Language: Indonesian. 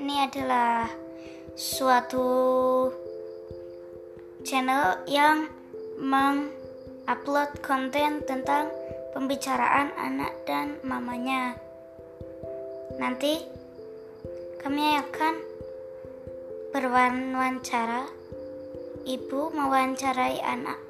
ini adalah suatu channel yang mengupload konten tentang pembicaraan anak dan mamanya. Nanti kami akan berwawancara, ibu mewawancarai anak